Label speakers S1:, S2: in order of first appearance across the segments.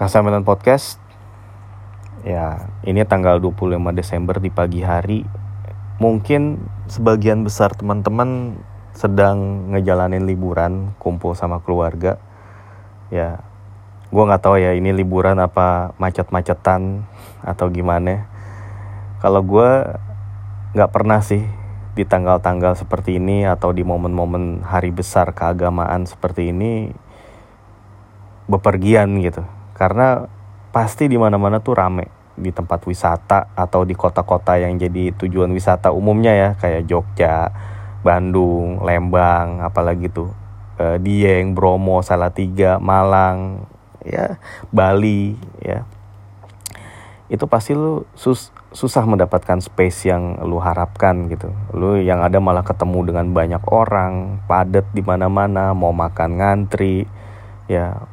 S1: Kasamilan Podcast. Ya ini tanggal 25 Desember di pagi hari. Mungkin sebagian besar teman-teman sedang ngejalanin liburan Kumpul sama keluarga. Ya gue nggak tahu ya ini liburan apa macet-macetan atau gimana. Kalau gue nggak pernah sih di tanggal-tanggal seperti ini atau di momen-momen hari besar keagamaan seperti ini bepergian gitu karena pasti di mana-mana tuh rame. Di tempat wisata atau di kota-kota yang jadi tujuan wisata umumnya ya. Kayak Jogja, Bandung, Lembang, apalagi tuh. Eh, Dieng, Bromo, Salatiga, Malang, ya Bali, ya. Itu pasti lu sus susah mendapatkan space yang lu harapkan gitu. Lu yang ada malah ketemu dengan banyak orang, padat di mana-mana, mau makan ngantri, ya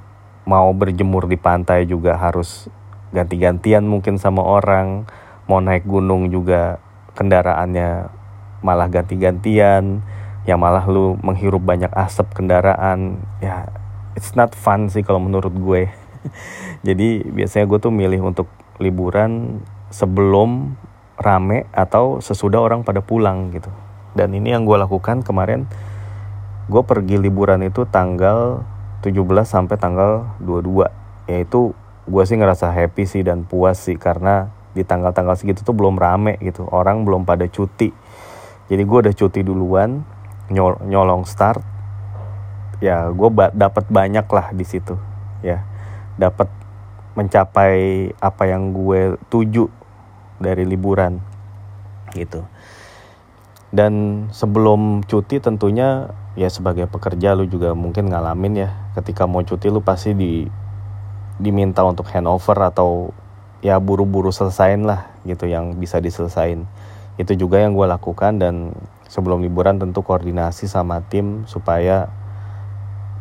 S1: mau berjemur di pantai juga harus ganti-gantian mungkin sama orang. Mau naik gunung juga kendaraannya malah ganti-gantian. Ya malah lu menghirup banyak asap kendaraan. Ya it's not fun sih kalau menurut gue. Jadi biasanya gue tuh milih untuk liburan sebelum rame atau sesudah orang pada pulang gitu. Dan ini yang gue lakukan kemarin. Gue pergi liburan itu tanggal 17 sampai tanggal 22 yaitu gue sih ngerasa happy sih dan puas sih karena di tanggal-tanggal segitu tuh belum rame gitu. Orang belum pada cuti. Jadi gue udah cuti duluan nyol nyolong start. Ya gue ba dapat banyak lah di situ ya. Dapat mencapai apa yang gue tuju dari liburan gitu dan sebelum cuti tentunya ya sebagai pekerja lu juga mungkin ngalamin ya ketika mau cuti lu pasti di diminta untuk handover atau ya buru-buru selesain lah gitu yang bisa diselesain. Itu juga yang gue lakukan dan sebelum liburan tentu koordinasi sama tim supaya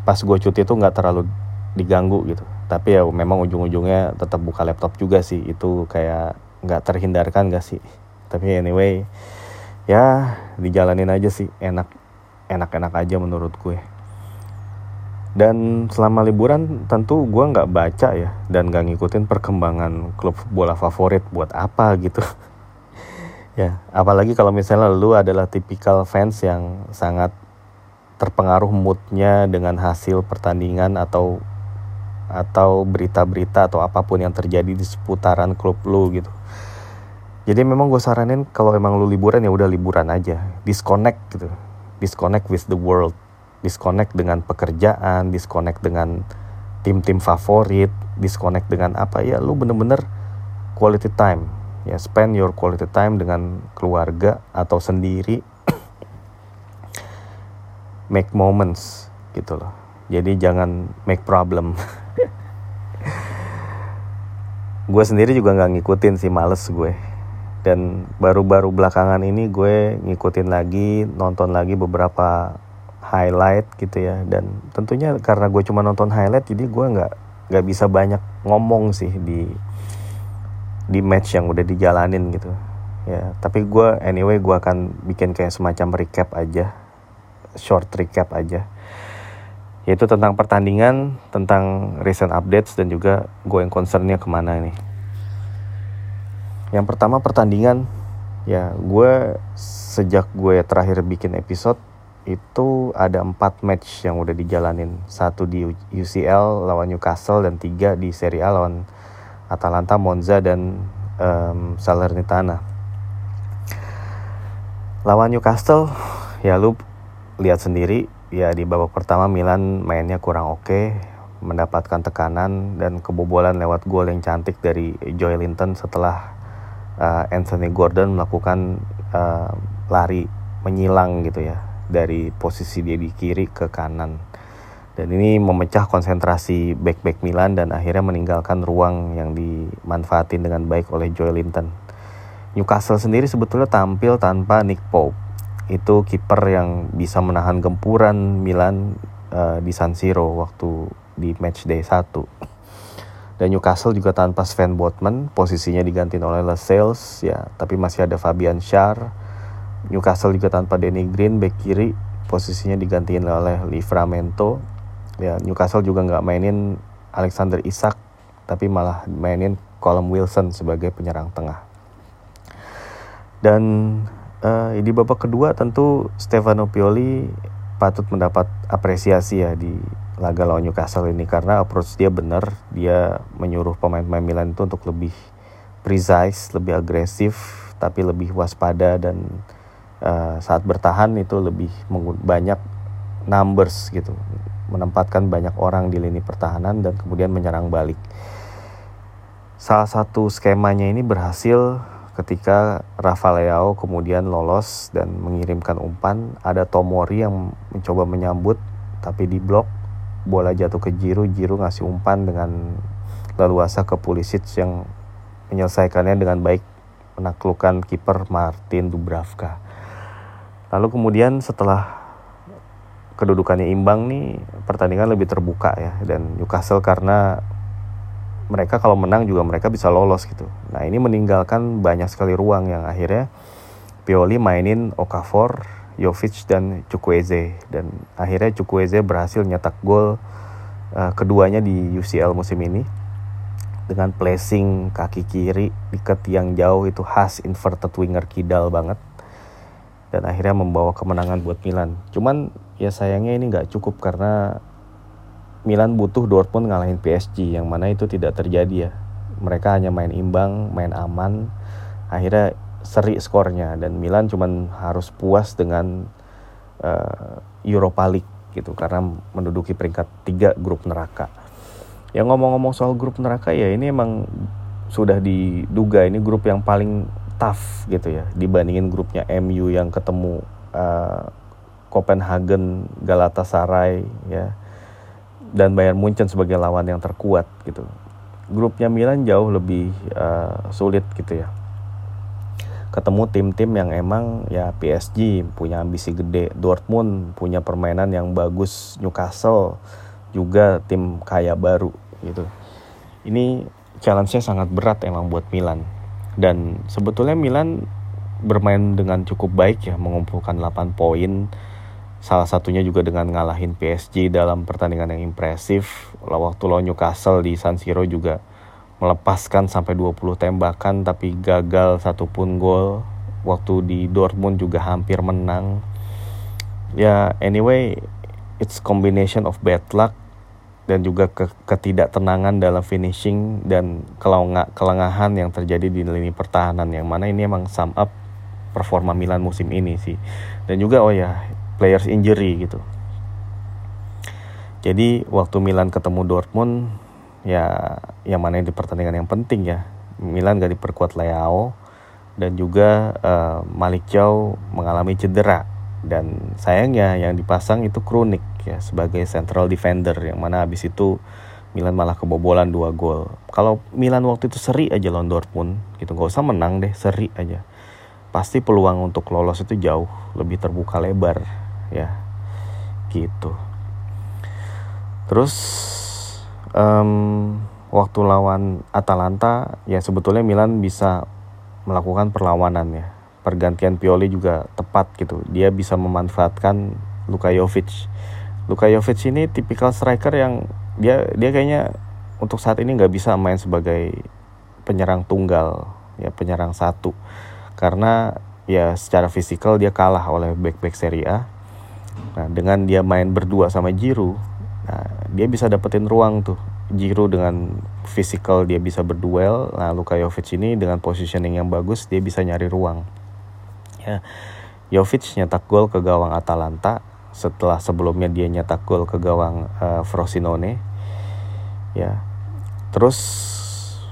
S1: pas gue cuti itu nggak terlalu diganggu gitu. Tapi ya memang ujung-ujungnya tetap buka laptop juga sih itu kayak nggak terhindarkan gak sih? Tapi anyway ya dijalanin aja sih. Enak enak-enak aja menurut gue. Dan selama liburan tentu gue nggak baca ya. Dan gak ngikutin perkembangan klub bola favorit buat apa gitu. Ya apalagi kalau misalnya lu adalah tipikal fans yang sangat terpengaruh moodnya dengan hasil pertandingan atau atau berita-berita atau apa pun yang terjadi di seputaran klub lu gitu jadi memang gue saranin kalau emang lu liburan ya udah liburan aja. Disconnect gitu. Disconnect with the world, disconnect dengan pekerjaan, disconnect dengan tim-tim favorit, disconnect dengan apa ya lu bener-bener quality time. Ya spend your quality time dengan keluarga atau sendiri. Make moments gitu loh. Jadi jangan make problem. Gue sendiri juga nggak ngikutin sih males gue dan baru-baru belakangan ini gue ngikutin lagi nonton lagi beberapa highlight gitu ya. Dan tentunya karena gue cuma nonton highlight jadi gue nggak nggak bisa banyak ngomong sih di di match yang udah dijalanin gitu. Ya tapi gue anyway gue akan bikin kayak semacam recap aja short recap aja. Yaitu tentang pertandingan tentang recent updates dan juga gue yang concernnya ke mana nih yang pertama pertandingan ya gue sejak gue terakhir bikin episode itu ada empat match yang udah dijalanin satu di UCL lawan Newcastle dan tiga di Serie A lawan Atalanta, Monza dan um, Salernitana. Lawan Newcastle ya lu lihat sendiri ya di babak pertama Milan mainnya kurang oke mendapatkan tekanan dan kebobolan lewat gol yang cantik dari Joy Linton setelah uh, Anthony Gordon melakukan uh, lari menyilang gitu ya dari posisi dia di kiri ke kanan dan ini memecah konsentrasi back-back Milan dan akhirnya meninggalkan ruang yang dimanfaatin dengan baik oleh Joel Linton. Newcastle sendiri sebetulnya tampil tanpa Nick Pope. Itu kiper yang bisa menahan gempuran Milan uh, di San Siro waktu di match day 1 dan Newcastle juga tanpa Sven Botman posisinya diganti oleh Lascelles ya. Tapi masih ada Fabian Schär Newcastle juga tanpa Danny Green back kiri posisinya digantiin oleh Livramento ya Newcastle juga nggak mainin Alexander Isak tapi malah mainin Colin Wilson sebagai penyerang tengah. Dan uh, di babak kedua tentu Stefano Pioli patut mendapat apresiasi ya di laga lawan Newcastle ini karena approach dia benar, dia menyuruh pemain-pemain Milan itu untuk lebih precise, lebih agresif, tapi lebih waspada dan uh, saat bertahan itu lebih banyak numbers gitu, menempatkan banyak orang di lini pertahanan dan kemudian menyerang balik. Salah satu skemanya ini berhasil ketika Rafa Leao kemudian lolos dan mengirimkan umpan, ada Tomori yang mencoba menyambut tapi di blok bola jatuh ke Jiru, Jiru ngasih umpan dengan leluasa ke Pulisic yang menyelesaikannya dengan baik menaklukkan kiper Martin Dubravka. Lalu kemudian setelah kedudukannya imbang nih pertandingan lebih terbuka ya dan Newcastle karena mereka kalau menang juga mereka bisa lolos gitu. Nah ini meninggalkan banyak sekali ruang yang akhirnya Pioli mainin Okafor, Jovic dan Chukwueze dan akhirnya Chukwueze berhasil nyetak gol uh, keduanya di UCL musim ini dengan placing kaki kiri di yang jauh itu khas inverted winger kidal banget dan akhirnya membawa kemenangan buat Milan. Cuman ya sayangnya ini nggak cukup karena Milan butuh Dortmund ngalahin PSG yang mana itu tidak terjadi ya. Mereka hanya main imbang, main aman. Akhirnya seri skornya dan Milan cuman harus puas dengan uh, Europa League gitu karena menduduki peringkat tiga grup neraka. Yang ngomong-ngomong soal grup neraka ya ini emang sudah diduga ini grup yang paling tough gitu ya dibandingin grupnya MU yang ketemu uh, Copenhagen, Galatasaray ya dan Bayern Munchen sebagai lawan yang terkuat gitu. Grupnya Milan jauh lebih uh, sulit gitu ya. Ketemu tim-tim yang emang ya PSG punya ambisi gede, Dortmund punya permainan yang bagus, Newcastle juga tim kaya baru gitu. Ini challenge-nya sangat berat emang buat Milan. Dan sebetulnya Milan bermain dengan cukup baik ya, mengumpulkan 8 poin Salah satunya juga dengan ngalahin PSG dalam pertandingan yang impresif. Waktu lawan Newcastle di San Siro juga melepaskan sampai 20 tembakan tapi gagal satupun gol. Waktu di Dortmund juga hampir menang. Ya anyway, it's combination of bad luck dan juga ke ketidaktenangan dalam finishing dan kelengahan yang terjadi di lini pertahanan yang mana ini emang sum up performa Milan musim ini sih. Dan juga oh ya, players injury gitu. Jadi waktu Milan ketemu Dortmund ya yang mana di pertandingan yang penting ya. Milan gak diperkuat Leao dan juga uh, Malik Chow mengalami cedera. Dan sayangnya yang dipasang itu Kronik ya sebagai central defender yang mana habis itu Milan malah kebobolan dua gol. Kalau Milan waktu itu seri aja lawan Dortmund gitu. Nggak usah menang deh seri aja. Pasti peluang untuk lolos itu jauh lebih terbuka lebar ya. Gitu. Terus um, waktu lawan Atalanta ya sebetulnya Milan bisa melakukan perlawanan ya. Pergantian Pioli juga tepat gitu. Dia bisa memanfaatkan Luka Jovic. Luka Jovic ini tipikal striker yang dia dia kayaknya untuk saat ini nggak bisa main sebagai penyerang tunggal ya penyerang satu. Karena ya secara fisikal dia kalah oleh back-back Serie A. Nah, dengan dia main berdua sama Jiru, nah, dia bisa dapetin ruang tuh. Jiru dengan physical dia bisa berduel. Nah, Luka Jovic ini dengan positioning yang bagus dia bisa nyari ruang. Ya. Jovic nyetak gol ke gawang Atalanta setelah sebelumnya dia nyetak gol ke gawang uh, Frosinone. Ya. Terus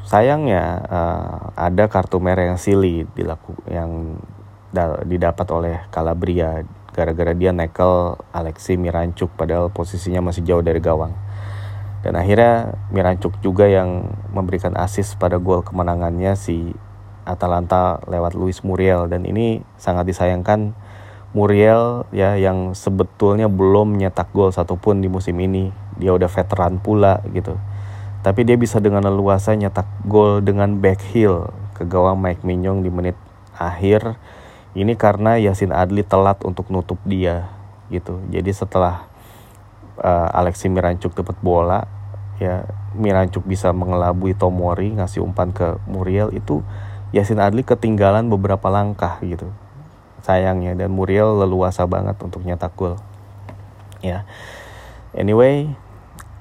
S1: sayangnya uh, ada kartu merah yang silly dilaku yang didapat oleh Calabria gara-gara dia nekel Alexi Mirancuk padahal posisinya masih jauh dari gawang. Dan akhirnya Mirancuk juga yang memberikan asis pada gol kemenangannya si Atalanta lewat Luis Muriel dan ini sangat disayangkan Muriel ya yang sebetulnya belum nyetak gol satupun di musim ini. Dia udah veteran pula gitu. Tapi dia bisa dengan leluasa nyetak gol dengan back heel ke gawang Mike Mignon di menit akhir ini karena Yasin Adli telat untuk nutup dia gitu. Jadi setelah uh, Alexi Mirancuk dapat bola, ya Mirancuk bisa mengelabui Tomori ngasih umpan ke Muriel itu Yasin Adli ketinggalan beberapa langkah gitu. Sayangnya dan Muriel leluasa banget untuk nyetak gol ya. Anyway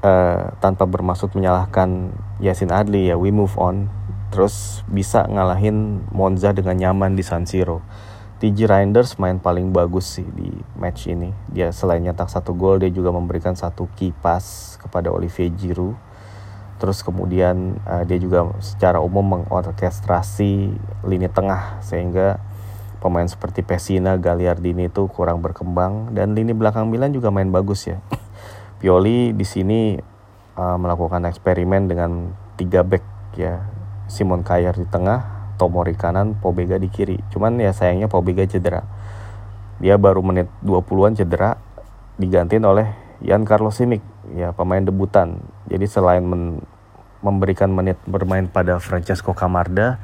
S1: uh, tanpa bermaksud menyalahkan Yasin Adli ya we move on. Terus bisa ngalahin Monza dengan nyaman di San Siro TJ Reinders main paling bagus sih di match ini. Dia selain nyetak satu gol, dia juga memberikan satu key pass kepada Olivier Giroud. Terus kemudian uh, dia juga secara umum mengorkestrasi lini tengah sehingga pemain seperti Pesina, Gagliardini itu kurang berkembang dan lini belakang Milan juga main bagus ya. Pioli di sini uh, melakukan eksperimen dengan tiga back ya. Simon Kjaer di tengah, Tomori kanan, Pobega di kiri. Cuman ya sayangnya Pobega cedera. Dia baru menit 20-an cedera digantiin oleh Jan Carlos Simic, ya pemain debutan. Jadi selain men memberikan menit bermain pada Francesco Camarda,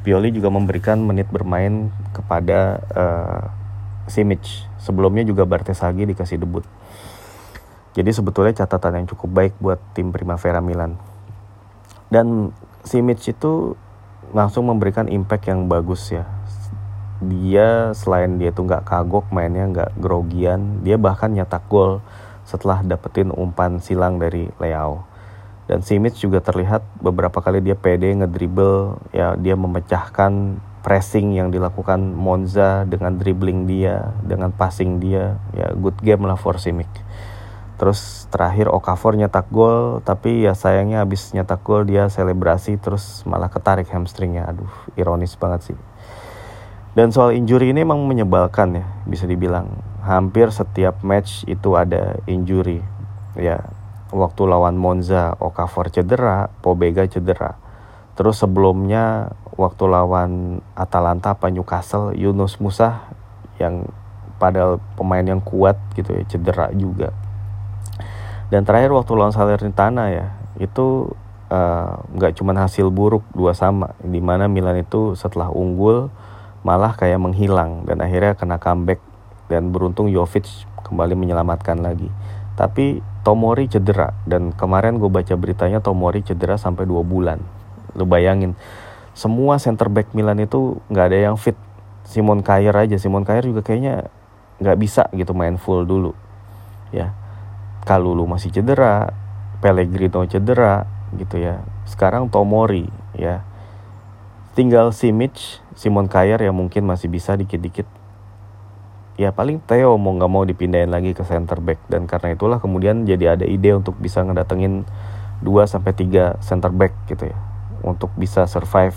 S1: Pioli juga memberikan menit bermain kepada uh, Simic. Sebelumnya juga Bartesaghi dikasih debut. Jadi sebetulnya catatan yang cukup baik buat tim Primavera Milan. Dan Simic itu langsung memberikan impact yang bagus ya. Dia selain dia tuh nggak kagok mainnya nggak grogian dia bahkan nyetak gol setelah dapetin umpan silang dari Leao. Dan Simic juga terlihat beberapa kali dia pede ngedribble ya dia memecahkan pressing yang dilakukan Monza dengan dribbling dia dengan passing dia. Ya good game lah for Simic Terus terakhir Okafor nyetak gol, tapi ya sayangnya habis nyetak gol dia selebrasi terus malah ketarik hamstringnya. Aduh, ironis banget sih. Dan soal injury ini emang menyebalkan ya, bisa dibilang. Hampir setiap match itu ada injury. Ya, waktu lawan Monza, Okafor cedera, Pobega cedera. Terus sebelumnya waktu lawan Atalanta apa Newcastle, Yunus Musa yang padahal pemain yang kuat gitu ya cedera juga dan terakhir waktu lawan Salernitana ya itu eh, nggak uh, cuma hasil buruk dua sama di mana Milan itu setelah unggul malah kayak menghilang dan akhirnya kena comeback dan beruntung Jovic kembali menyelamatkan lagi. Tapi Tomori cedera dan kemarin gue baca beritanya Tomori cedera sampai dua bulan. Lu bayangin semua center back Milan itu nggak ada yang fit. Simon Kjaer aja Simon Kjaer juga kayaknya nggak bisa gitu main full dulu ya Kalulu masih cedera, Pellegrino cedera gitu ya. Sekarang Tomori ya. Tinggal Simic, Simon Kjaer yang mungkin masih bisa dikit-dikit. Ya paling Theo mau nggak mau dipindahin lagi ke center back dan karena itulah kemudian jadi ada ide untuk bisa ngedatengin 2 sampai 3 center back gitu ya untuk bisa survive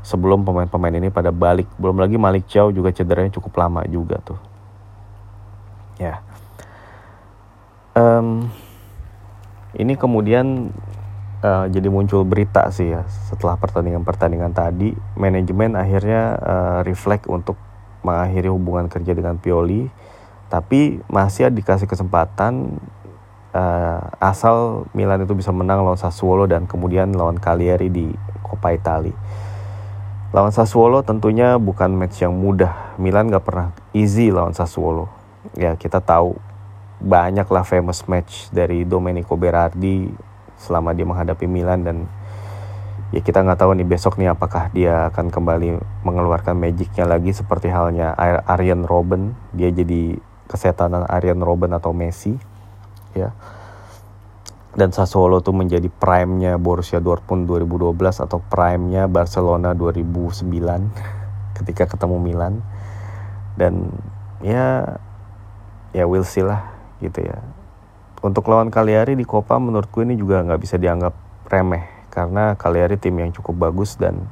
S1: sebelum pemain-pemain ini pada balik. Belum lagi Malik Chow juga cederanya cukup lama juga tuh. Ya um, ini kemudian uh, jadi muncul berita sih ya setelah pertandingan-pertandingan tadi manajemen akhirnya uh, reflect untuk mengakhiri hubungan kerja dengan Pioli tapi masih dikasih kesempatan uh, asal Milan itu bisa menang lawan Sassuolo dan kemudian lawan Cagliari di Coppa Italia. Lawan Sassuolo tentunya bukan match yang mudah. Milan gak pernah easy lawan Sassuolo. Ya kita tahu banyaklah famous match dari Domenico Berardi selama dia menghadapi Milan dan ya kita nggak tahu nih besok nih apakah dia akan kembali mengeluarkan magicnya lagi seperti halnya Arjen Robben. Dia jadi kesetanan Arjen Robben atau Messi ya. Dan Sassuolo tuh menjadi prime-nya Borussia Dortmund 2012 atau prime-nya Barcelona 2009 ketika ketemu Milan. Dan ya ya we'll see lah gitu ya. Untuk lawan Cagliari di Coppa menurutku ini juga nggak bisa dianggap remeh karena Cagliari tim yang cukup bagus dan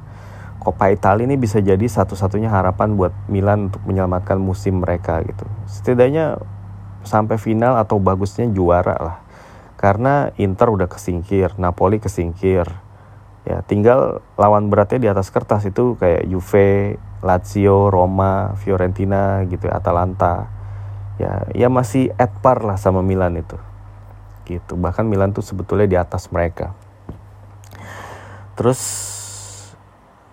S1: Coppa Italia ini bisa jadi satu-satunya harapan buat Milan untuk menyelamatkan musim mereka gitu. Setidaknya sampai final atau bagusnya juara lah. Karena Inter udah kesingkir, Napoli kesingkir. Ya, tinggal lawan beratnya di atas kertas itu kayak Juve, Lazio, Roma, Fiorentina gitu, Atalanta ya ya masih at par lah sama Milan itu. Gitu. Bahkan Milan tuh sebetulnya di atas mereka. Terus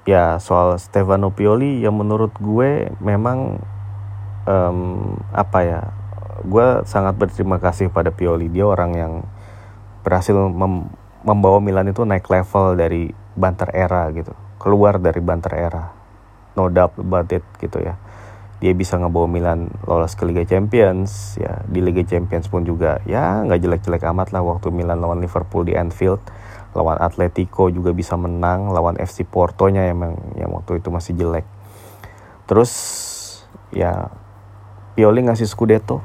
S1: ya soal Stefano Pioli yang menurut gue memang um, apa ya gue sangat berterima kasih pada Pioli. Dia orang yang berhasil mem membawa Milan itu naik level dari banter era gitu. Keluar dari banter era. No doubt about it gitu ya dia bisa ngebawa Milan lolos ke Liga Champions ya di Liga Champions pun juga ya nggak jelek-jelek amat lah waktu Milan lawan Liverpool di Anfield. Lawan Atletico juga bisa menang lawan FC Porto nya emang yang waktu itu masih jelek. Terus ya Pioli ngasih Scudetto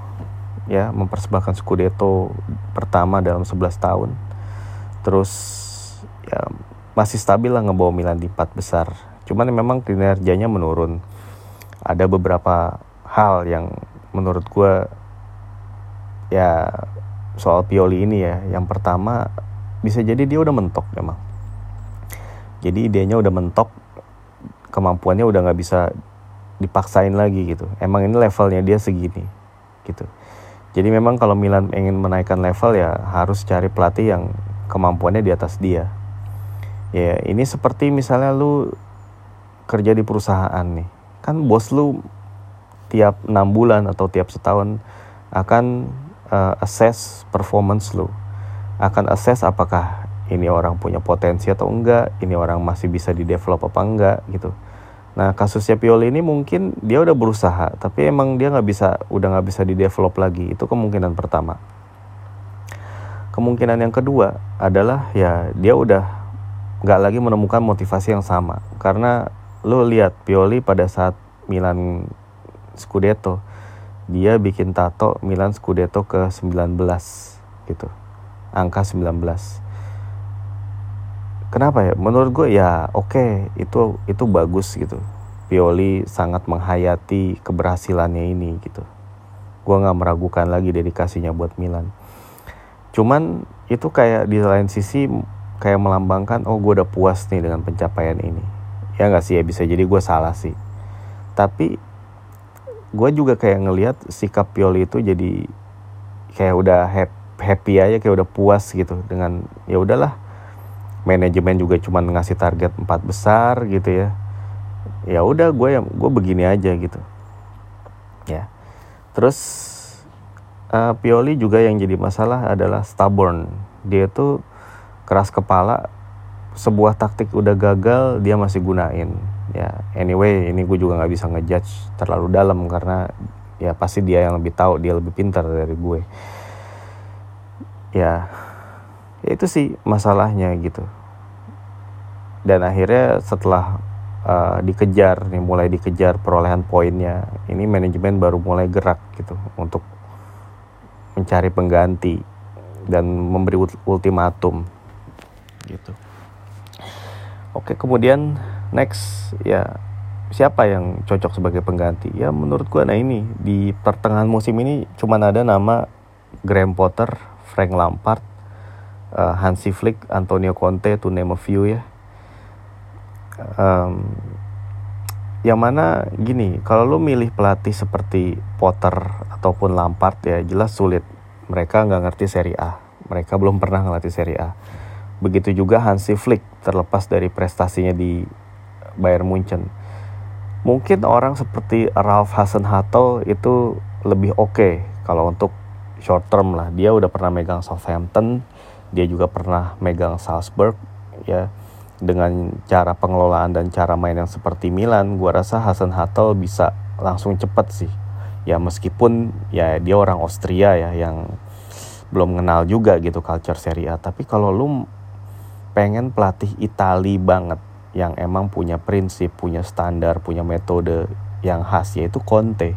S1: ya mempersembahkan Scudetto pertama dalam 11 tahun. Terus ya masih stabil lah ngebawa Milan di empat besar. Cuman memang kinerjanya menurun ada beberapa hal yang menurut gue ya soal Pioli ini ya. Yang pertama bisa jadi dia udah mentok memang jadi idenya udah mentok kemampuannya udah nggak bisa dipaksain lagi gitu. Emang ini levelnya dia segini gitu. Jadi memang kalau Milan ingin menaikkan level ya harus cari pelatih yang kemampuannya di atas dia. Ya ini seperti misalnya lu kerja di perusahaan nih kan bos lu tiap enam bulan atau tiap setahun akan uh, assess performance lu. Akan assess apakah ini orang punya potensi atau enggak ini orang masih bisa di develop apa enggak gitu. Nah kasusnya Pioli ini mungkin dia udah berusaha tapi emang dia nggak bisa udah nggak bisa di develop lagi. Itu kemungkinan pertama. Kemungkinan yang kedua adalah ya dia udah nggak lagi menemukan motivasi yang sama. Karena lo lihat Pioli pada saat Milan Scudetto. Dia bikin tato Milan Scudetto ke 19 gitu. Angka 19 kenapa ya? Menurut gue ya oke okay, itu itu bagus gitu. Pioli sangat menghayati keberhasilannya ini gitu. Gue nggak meragukan lagi dedikasinya buat Milan. Cuman itu kayak di lain sisi kayak melambangkan oh gue udah puas nih dengan pencapaian ini ya nggak sih ya bisa jadi gue salah sih tapi gue juga kayak ngelihat sikap Pioli itu jadi kayak udah happy aja kayak udah puas gitu dengan ya udahlah manajemen juga cuma ngasih target empat besar gitu ya ya udah gue yang gue begini aja gitu ya terus uh, Pioli juga yang jadi masalah adalah stubborn. Dia tuh keras kepala. Sebuah taktik udah gagal dia masih gunain. Ya anyway ini gue juga nggak bisa ngejudge terlalu dalam karena ya pasti dia yang lebih tahu dia lebih pintar dari gue. Ya, ya itu sih masalahnya gitu. Dan akhirnya setelah uh, dikejar nih mulai dikejar perolehan poinnya ini manajemen baru mulai gerak gitu untuk mencari pengganti dan memberi ultimatum gitu. Oke, kemudian next ya siapa yang cocok sebagai pengganti? Ya menurut gua nah ini di pertengahan musim ini cuma ada nama Graham Potter, Frank Lampard, uh, Hansi Flick, Antonio Conte to name a few ya. Um, yang mana gini kalau lu milih pelatih seperti Potter ataupun Lampard ya jelas sulit mereka nggak ngerti Serie A mereka belum pernah ngelatih Serie A begitu juga Hansi Flick terlepas dari prestasinya di Bayern Munchen mungkin orang seperti Ralph Hasenhuttl itu lebih oke okay kalau untuk short term lah dia udah pernah megang Southampton dia juga pernah megang Salzburg ya dengan cara pengelolaan dan cara main yang seperti Milan, gua rasa Hasan Hatel bisa langsung cepat sih. Ya meskipun ya dia orang Austria ya yang belum kenal juga gitu culture Serie A. Tapi kalau lu pengen pelatih Itali banget yang emang punya prinsip, punya standar, punya metode yang khas yaitu Conte.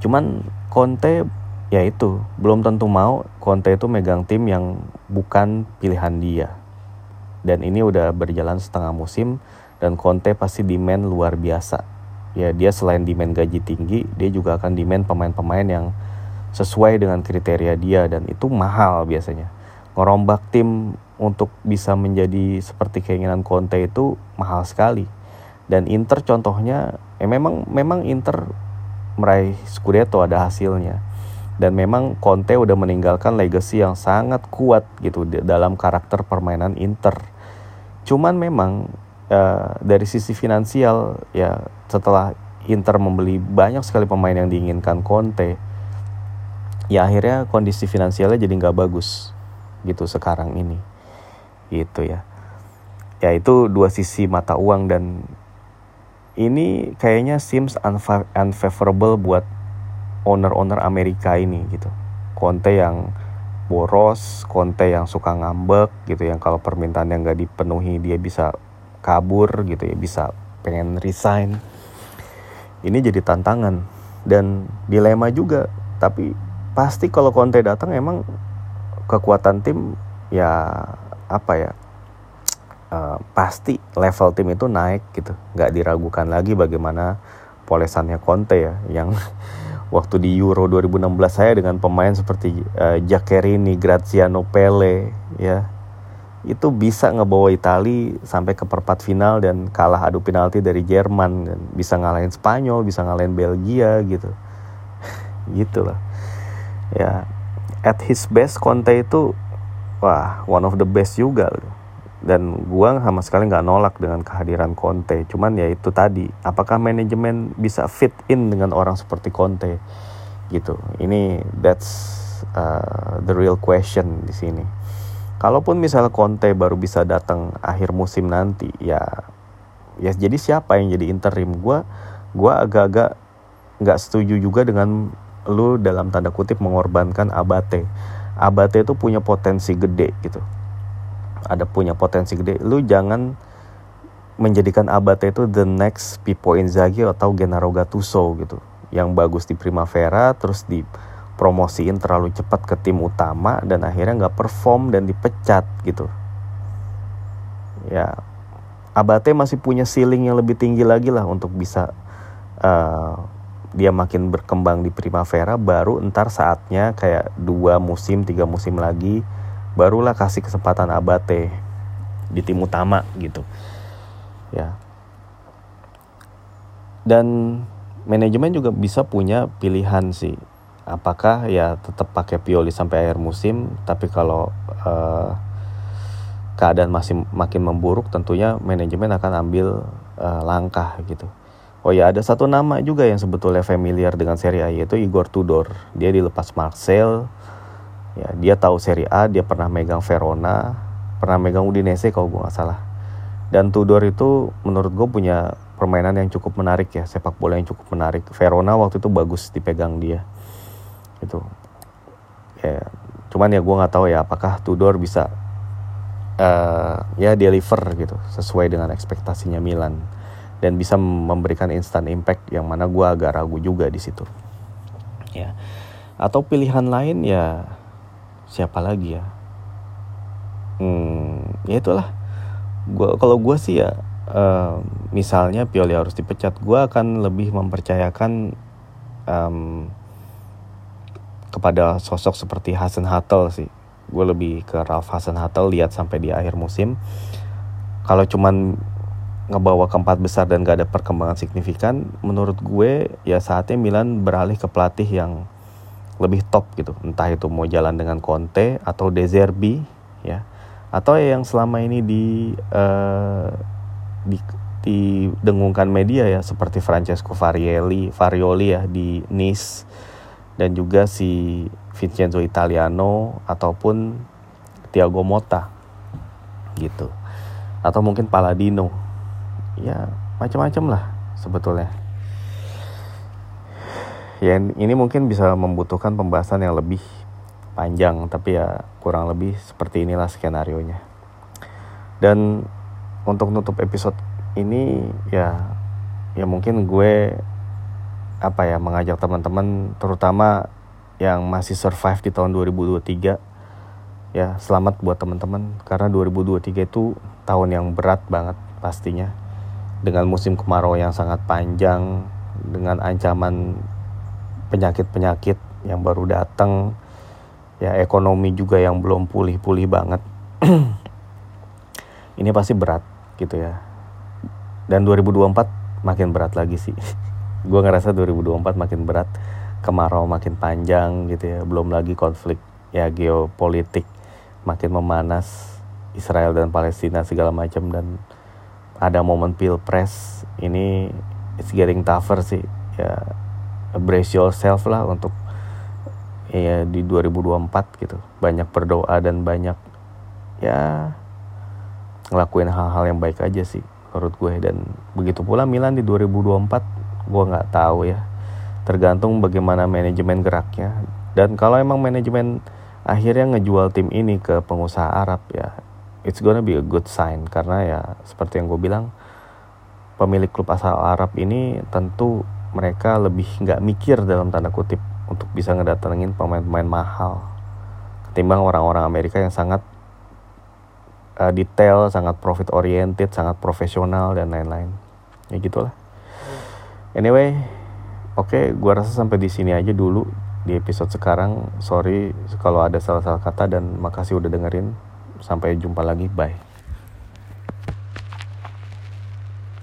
S1: Cuman Conte ya itu belum tentu mau Conte itu megang tim yang bukan pilihan dia dan ini udah berjalan setengah musim dan Conte pasti demand luar biasa. Ya dia selain demand gaji tinggi, dia juga akan demand pemain-pemain yang sesuai dengan kriteria dia dan itu mahal biasanya. Ngerombak tim untuk bisa menjadi seperti keinginan Conte itu mahal sekali. Dan Inter contohnya, eh memang memang Inter meraih Scudetto ada hasilnya. Dan memang Conte udah meninggalkan legacy yang sangat kuat gitu dalam karakter permainan Inter Cuman memang uh, dari sisi finansial ya setelah Inter membeli banyak sekali pemain yang diinginkan Conte, ya akhirnya kondisi finansialnya jadi nggak bagus. gitu sekarang ini gitu ya ya itu dua sisi mata uang dan ini kayaknya seems unfavorable buat owner-owner Amerika ini gitu. Conte yang boros, Conte yang suka ngambek gitu yang kalau permintaan yang nggak dipenuhi dia bisa kabur gitu ya, bisa pengen resign. Ini jadi tantangan dan dilema juga. Tapi pasti kalau Conte datang emang kekuatan tim ya apa ya uh, pasti level tim itu naik gitu nggak diragukan lagi bagaimana polesannya Conte ya yang waktu di Euro 2016 saya dengan pemain seperti uh, Giaccherini, Graziano Pele ya itu bisa ngebawa Itali sampai ke perempat final dan kalah adu penalti dari Jerman dan bisa ngalahin Spanyol, bisa ngalahin Belgia gitu. gitu lah. Ya, at his best Conte itu wah, one of the best juga dan gua sama sekali nggak nolak dengan kehadiran Conte. Cuman ya itu tadi apakah manajemen bisa fit in dengan orang seperti Conte? Gitu. Ini that's uh, the real question di sini. Kalaupun misalnya Conte baru bisa datang akhir musim nanti ya ya jadi siapa yang jadi interim? Gua gua agak-agak nggak setuju juga dengan lu dalam tanda kutip mengorbankan Abate Abate itu punya potensi gede gitu. Ada punya potensi gede. Lu jangan menjadikan Abate itu the next Pippo Inzaghi atau Gennaro Gattuso gitu. Yang bagus di Primavera terus dipromosiin terlalu cepat ke tim utama dan akhirnya nggak perform dan dipecat gitu. Ya Abate masih punya ceiling yang lebih tinggi lagi lah untuk bisa uh, dia makin berkembang di Primavera baru ntar saatnya kayak dua musim tiga musim lagi barulah kasih kesempatan Abate di tim utama gitu. Ya. Dan manajemen juga bisa punya pilihan sih. Apakah ya tetap pakai Pioli sampai akhir musim tapi kalau uh, keadaan masih makin memburuk tentunya manajemen akan ambil uh, langkah gitu Oh ya ada satu nama juga yang sebetulnya familiar dengan Serie A yaitu Igor Tudor. Dia dilepas Marcel. Ya dia tahu Serie A dia pernah megang Verona pernah megang Udinese kalau gue nggak salah. Dan Tudor itu menurut gue punya permainan yang cukup menarik ya sepak bola yang cukup menarik. Verona waktu itu bagus dipegang dia. Itu. Ya cuman ya gue nggak tahu ya apakah Tudor bisa uh, ya deliver gitu sesuai dengan ekspektasinya Milan dan bisa memberikan instant impact yang mana gue agak ragu juga di situ. Ya. Atau pilihan lain ya siapa lagi ya? Hmm ya itulah. Gua kalau gue sih ya uh, misalnya Pioli harus dipecat gue akan lebih mempercayakan um, kepada sosok seperti Hasan Hatel sih. Gue lebih ke Ralph Hasan Hatel lihat sampai di akhir musim. Kalau cuman ngebawa keempat besar dan gak ada perkembangan signifikan menurut gue ya saatnya Milan beralih ke pelatih yang lebih top gitu. Entah itu mau jalan dengan Conte atau De Zerbi ya. Atau yang selama ini di uh, di didengungkan media ya seperti Francesco Varioli Varioli ya di Nice. Dan juga si Vincenzo Italiano ataupun Thiago Motta gitu. Atau mungkin Paladino ya macam-macam lah sebetulnya. Ya ini mungkin bisa membutuhkan pembahasan yang lebih panjang tapi ya kurang lebih seperti inilah skenario nya dan untuk nutup episode ini ya ya mungkin gue apa ya mengajak teman-teman terutama yang masih survive di tahun 2023 ya selamat buat teman-teman. Karena 2023 itu tahun yang berat banget pastinya dengan musim kemarau yang sangat panjang dengan ancaman penyakit-penyakit yang baru datang ya ekonomi juga yang belum pulih-pulih banget. Ini pasti berat gitu ya. Dan 2024 makin berat lagi sih. Gue ngerasa 2024 makin berat kemarau makin panjang gitu ya. Belum lagi konflik ya geopolitik makin memanas Israel dan Palestina segala macam dan ada momen pilpres ini it's getting tougher sih. Ya brace yourself lah untuk ya di 2024 gitu. Banyak berdoa dan banyak ya ngelakuin hal-hal yang baik aja sih menurut gue. Dan begitu pula Milan di 2024 gue nggak tahu ya. Tergantung bagaimana manajemen geraknya. Dan kalau emang manajemen akhirnya ngejual tim ini ke pengusaha Arab ya it's gonna be a good sign karena ya seperti yang gue bilang pemilik klub asal Arab ini tentu mereka lebih nggak mikir dalam tanda kutip untuk bisa ngedatengin pemain-pemain mahal ketimbang orang-orang Amerika yang sangat uh, detail, sangat profit oriented, sangat profesional dan lain-lain. Ya gitulah. Anyway, oke, okay, gua rasa sampai di sini aja dulu di episode sekarang. Sorry kalau ada salah-salah kata dan makasih udah dengerin. Sampai jumpa lagi. Bye.